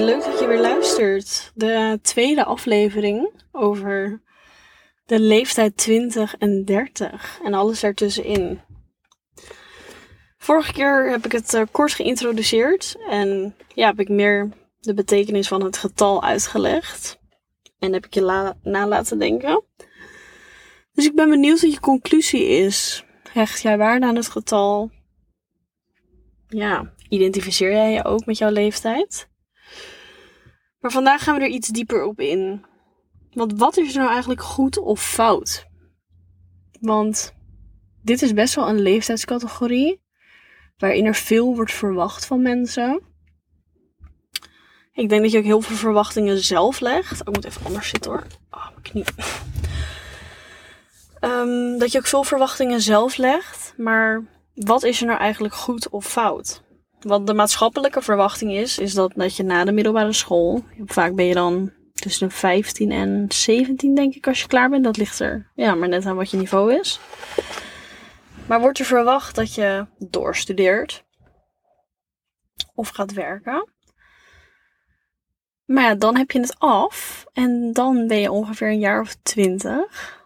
leuk dat je weer luistert. De tweede aflevering over de leeftijd 20 en 30 en alles ertussenin. Vorige keer heb ik het uh, kort geïntroduceerd en ja, heb ik meer de betekenis van het getal uitgelegd. En heb ik je na laten denken. Dus ik ben benieuwd wat je conclusie is. Hecht jij waarde aan het getal? Ja, identificeer jij je ook met jouw leeftijd? Maar vandaag gaan we er iets dieper op in. Want wat is er nou eigenlijk goed of fout? Want dit is best wel een leeftijdscategorie waarin er veel wordt verwacht van mensen. Ik denk dat je ook heel veel verwachtingen zelf legt. Oh, ik moet even anders zitten hoor. Oh, mijn knie. Um, dat je ook veel verwachtingen zelf legt. Maar wat is er nou eigenlijk goed of fout? Wat de maatschappelijke verwachting is, is dat, dat je na de middelbare school, vaak ben je dan tussen de 15 en 17 denk ik als je klaar bent. Dat ligt er ja, maar net aan wat je niveau is. Maar wordt er verwacht dat je doorstudeert of gaat werken. Maar ja, dan heb je het af en dan ben je ongeveer een jaar of twintig.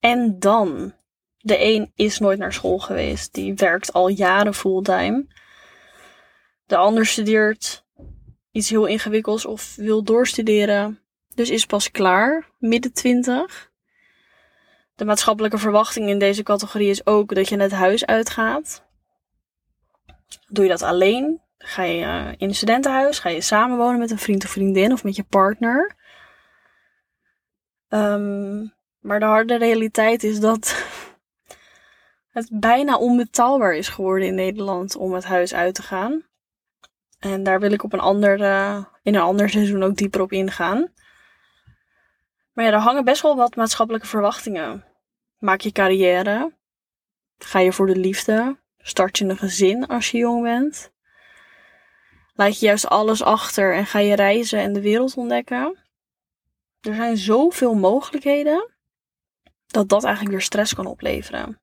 En dan, de een is nooit naar school geweest, die werkt al jaren fulltime. De ander studeert iets heel ingewikkelds of wil doorstuderen, dus is pas klaar, midden twintig. De maatschappelijke verwachting in deze categorie is ook dat je het huis uitgaat. Doe je dat alleen? Ga je eh, in een studentenhuis? Ga je samenwonen met een vriend of vriendin of met je partner? Um, maar de harde realiteit is dat het bijna onbetaalbaar is geworden in Nederland om het huis uit te gaan. En daar wil ik op een ander, uh, in een ander seizoen ook dieper op ingaan. Maar ja, er hangen best wel wat maatschappelijke verwachtingen. Maak je carrière? Ga je voor de liefde? Start je een gezin als je jong bent? Laat je juist alles achter en ga je reizen en de wereld ontdekken? Er zijn zoveel mogelijkheden dat dat eigenlijk weer stress kan opleveren.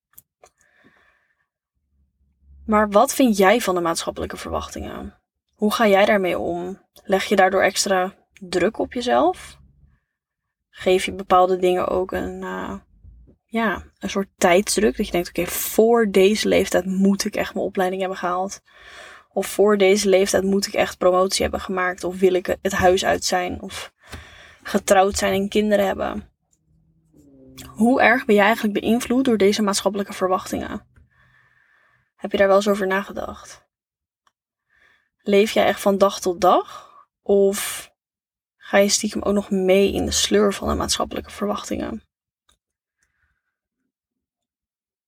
Maar wat vind jij van de maatschappelijke verwachtingen? Hoe ga jij daarmee om? Leg je daardoor extra druk op jezelf? Geef je bepaalde dingen ook een, uh, ja, een soort tijdsdruk? Dat je denkt, oké, voor deze leeftijd moet ik echt mijn opleiding hebben gehaald. Of voor deze leeftijd moet ik echt promotie hebben gemaakt. Of wil ik het huis uit zijn. Of getrouwd zijn en kinderen hebben. Hoe erg ben je eigenlijk beïnvloed door deze maatschappelijke verwachtingen? Heb je daar wel eens over nagedacht? Leef jij echt van dag tot dag? Of ga je stiekem ook nog mee in de sleur van de maatschappelijke verwachtingen?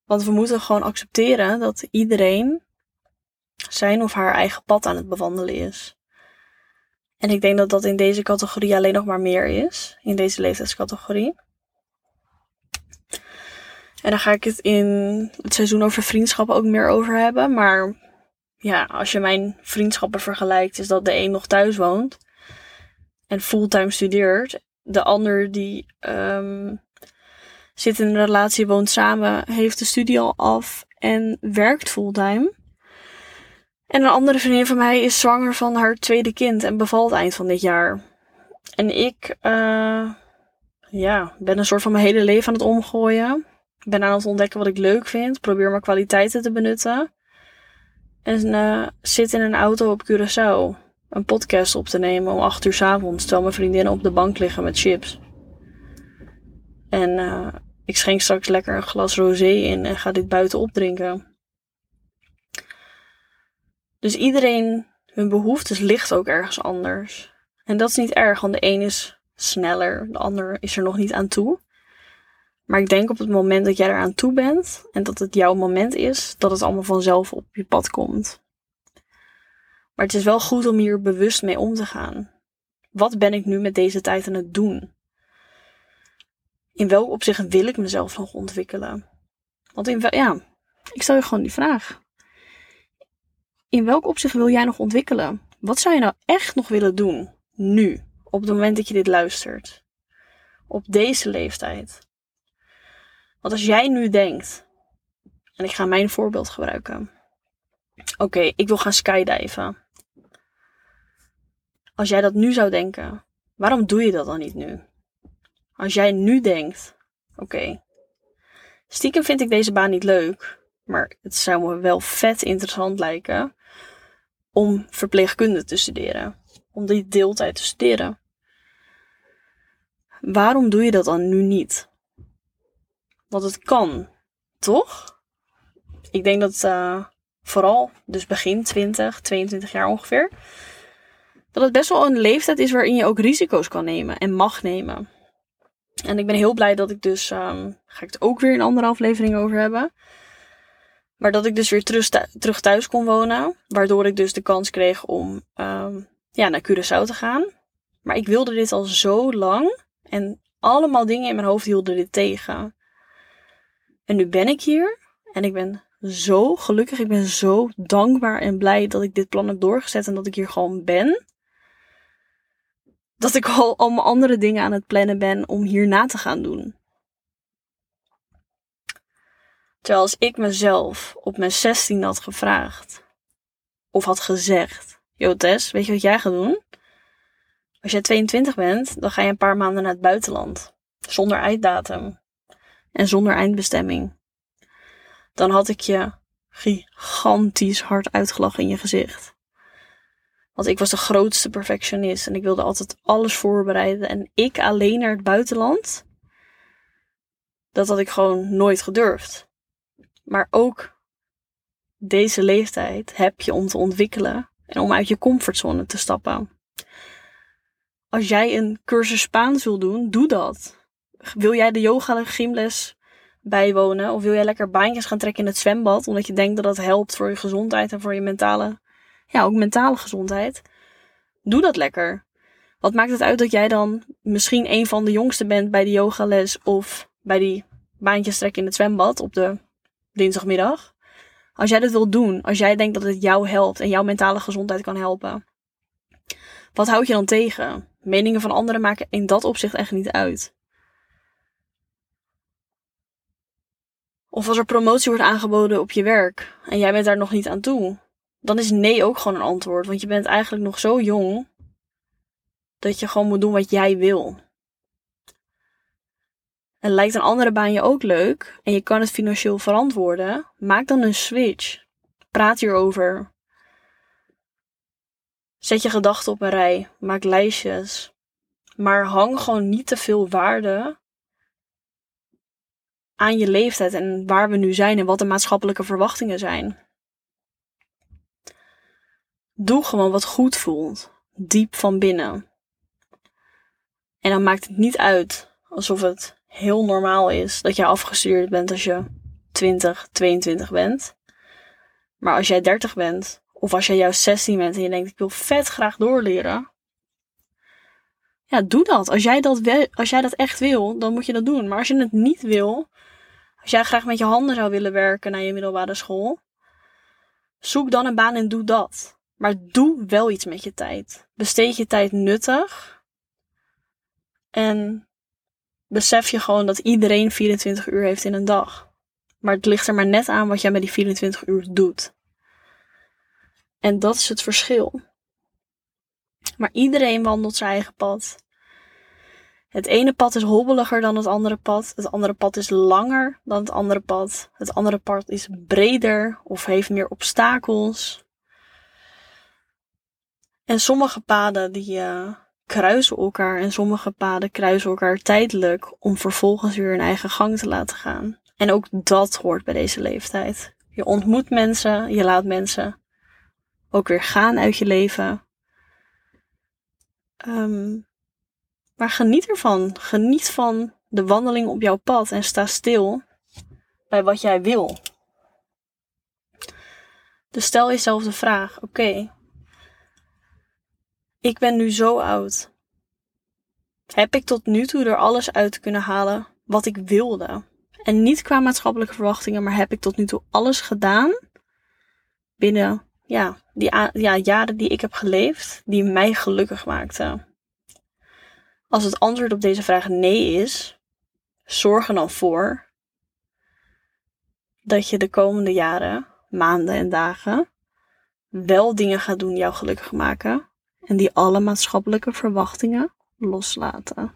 Want we moeten gewoon accepteren dat iedereen zijn of haar eigen pad aan het bewandelen is. En ik denk dat dat in deze categorie alleen nog maar meer is, in deze leeftijdscategorie. En dan ga ik het in het seizoen over vriendschappen ook meer over hebben. Maar ja, als je mijn vriendschappen vergelijkt, is dat de een nog thuis woont en fulltime studeert. De ander die um, zit in een relatie, woont samen, heeft de studie al af en werkt fulltime. En een andere vriendin van mij is zwanger van haar tweede kind en bevalt eind van dit jaar. En ik, uh, ja, ben een soort van mijn hele leven aan het omgooien ben aan het ontdekken wat ik leuk vind. Probeer mijn kwaliteiten te benutten. En uh, zit in een auto op Curaçao een podcast op te nemen om 8 uur s avonds. Terwijl mijn vriendinnen op de bank liggen met chips. En uh, ik schenk straks lekker een glas rosé in en ga dit buiten opdrinken. Dus iedereen, hun behoeftes ligt ook ergens anders. En dat is niet erg, want de een is sneller, de ander is er nog niet aan toe. Maar ik denk op het moment dat jij eraan toe bent en dat het jouw moment is, dat het allemaal vanzelf op je pad komt. Maar het is wel goed om hier bewust mee om te gaan. Wat ben ik nu met deze tijd aan het doen? In welk opzicht wil ik mezelf nog ontwikkelen? Want in ja, ik stel je gewoon die vraag. In welk opzicht wil jij nog ontwikkelen? Wat zou je nou echt nog willen doen? Nu, op het moment dat je dit luistert. Op deze leeftijd. Want als jij nu denkt, en ik ga mijn voorbeeld gebruiken. Oké, ik wil gaan skydiven. Als jij dat nu zou denken, waarom doe je dat dan niet nu? Als jij nu denkt, oké, stiekem vind ik deze baan niet leuk, maar het zou me wel vet interessant lijken om verpleegkunde te studeren, om die deeltijd te studeren. Waarom doe je dat dan nu niet? Want het kan, toch? Ik denk dat uh, vooral, dus begin 20, 22 jaar ongeveer, dat het best wel een leeftijd is waarin je ook risico's kan nemen en mag nemen. En ik ben heel blij dat ik dus, um, ga ik het ook weer een andere aflevering over hebben. Maar dat ik dus weer terug, terug thuis kon wonen. Waardoor ik dus de kans kreeg om um, ja, naar Curaçao te gaan. Maar ik wilde dit al zo lang. En allemaal dingen in mijn hoofd hielden dit tegen. En nu ben ik hier. En ik ben zo gelukkig. Ik ben zo dankbaar en blij dat ik dit plan heb doorgezet. En dat ik hier gewoon ben. Dat ik al allemaal andere dingen aan het plannen ben om hierna te gaan doen. Terwijl als ik mezelf op mijn 16 had gevraagd. Of had gezegd. Yo Tess, weet je wat jij gaat doen? Als jij 22 bent, dan ga je een paar maanden naar het buitenland. Zonder einddatum. En zonder eindbestemming. Dan had ik je gigantisch hard uitgelachen in je gezicht. Want ik was de grootste perfectionist en ik wilde altijd alles voorbereiden. En ik alleen naar het buitenland, dat had ik gewoon nooit gedurfd. Maar ook deze leeftijd heb je om te ontwikkelen en om uit je comfortzone te stappen. Als jij een cursus Spaans wil doen, doe dat. Wil jij de yoga gymles bijwonen? Of wil jij lekker baantjes gaan trekken in het zwembad, omdat je denkt dat dat helpt voor je gezondheid en voor je mentale, ja, ook mentale gezondheid? Doe dat lekker. Wat maakt het uit dat jij dan misschien een van de jongsten bent bij de yogales of bij die baantjes trekken in het zwembad op de dinsdagmiddag? Als jij dat wilt doen, als jij denkt dat het jou helpt en jouw mentale gezondheid kan helpen, wat houd je dan tegen? Meningen van anderen maken in dat opzicht echt niet uit. Of als er promotie wordt aangeboden op je werk en jij bent daar nog niet aan toe, dan is nee ook gewoon een antwoord. Want je bent eigenlijk nog zo jong dat je gewoon moet doen wat jij wil. En lijkt een andere baan je ook leuk en je kan het financieel verantwoorden, maak dan een switch. Praat hierover. Zet je gedachten op een rij, maak lijstjes. Maar hang gewoon niet te veel waarde aan je leeftijd en waar we nu zijn en wat de maatschappelijke verwachtingen zijn. Doe gewoon wat goed voelt, diep van binnen. En dan maakt het niet uit alsof het heel normaal is dat je afgestuurd bent als je 20, 22 bent. Maar als jij 30 bent, of als jij juist 16 bent en je denkt ik wil vet graag doorleren. Ja, doe dat. Als jij dat, als jij dat echt wil, dan moet je dat doen. Maar als je het niet wil, als jij graag met je handen zou willen werken naar je middelbare school, zoek dan een baan en doe dat. Maar doe wel iets met je tijd. Besteed je tijd nuttig. En besef je gewoon dat iedereen 24 uur heeft in een dag. Maar het ligt er maar net aan wat jij met die 24 uur doet. En dat is het verschil. Maar iedereen wandelt zijn eigen pad. Het ene pad is hobbeliger dan het andere pad. Het andere pad is langer dan het andere pad. Het andere pad is breder of heeft meer obstakels. En sommige paden die uh, kruisen elkaar en sommige paden kruisen elkaar tijdelijk om vervolgens weer een eigen gang te laten gaan. En ook dat hoort bij deze leeftijd. Je ontmoet mensen, je laat mensen ook weer gaan uit je leven. Um, maar geniet ervan. Geniet van de wandeling op jouw pad en sta stil bij wat jij wil. Dus stel jezelf de vraag: oké, ik ben nu zo oud. Heb ik tot nu toe er alles uit kunnen halen wat ik wilde? En niet qua maatschappelijke verwachtingen, maar heb ik tot nu toe alles gedaan binnen ja, die ja, jaren die ik heb geleefd, die mij gelukkig maakten? Als het antwoord op deze vraag nee is, zorg er dan voor dat je de komende jaren, maanden en dagen wel dingen gaat doen die jou gelukkig maken en die alle maatschappelijke verwachtingen loslaten.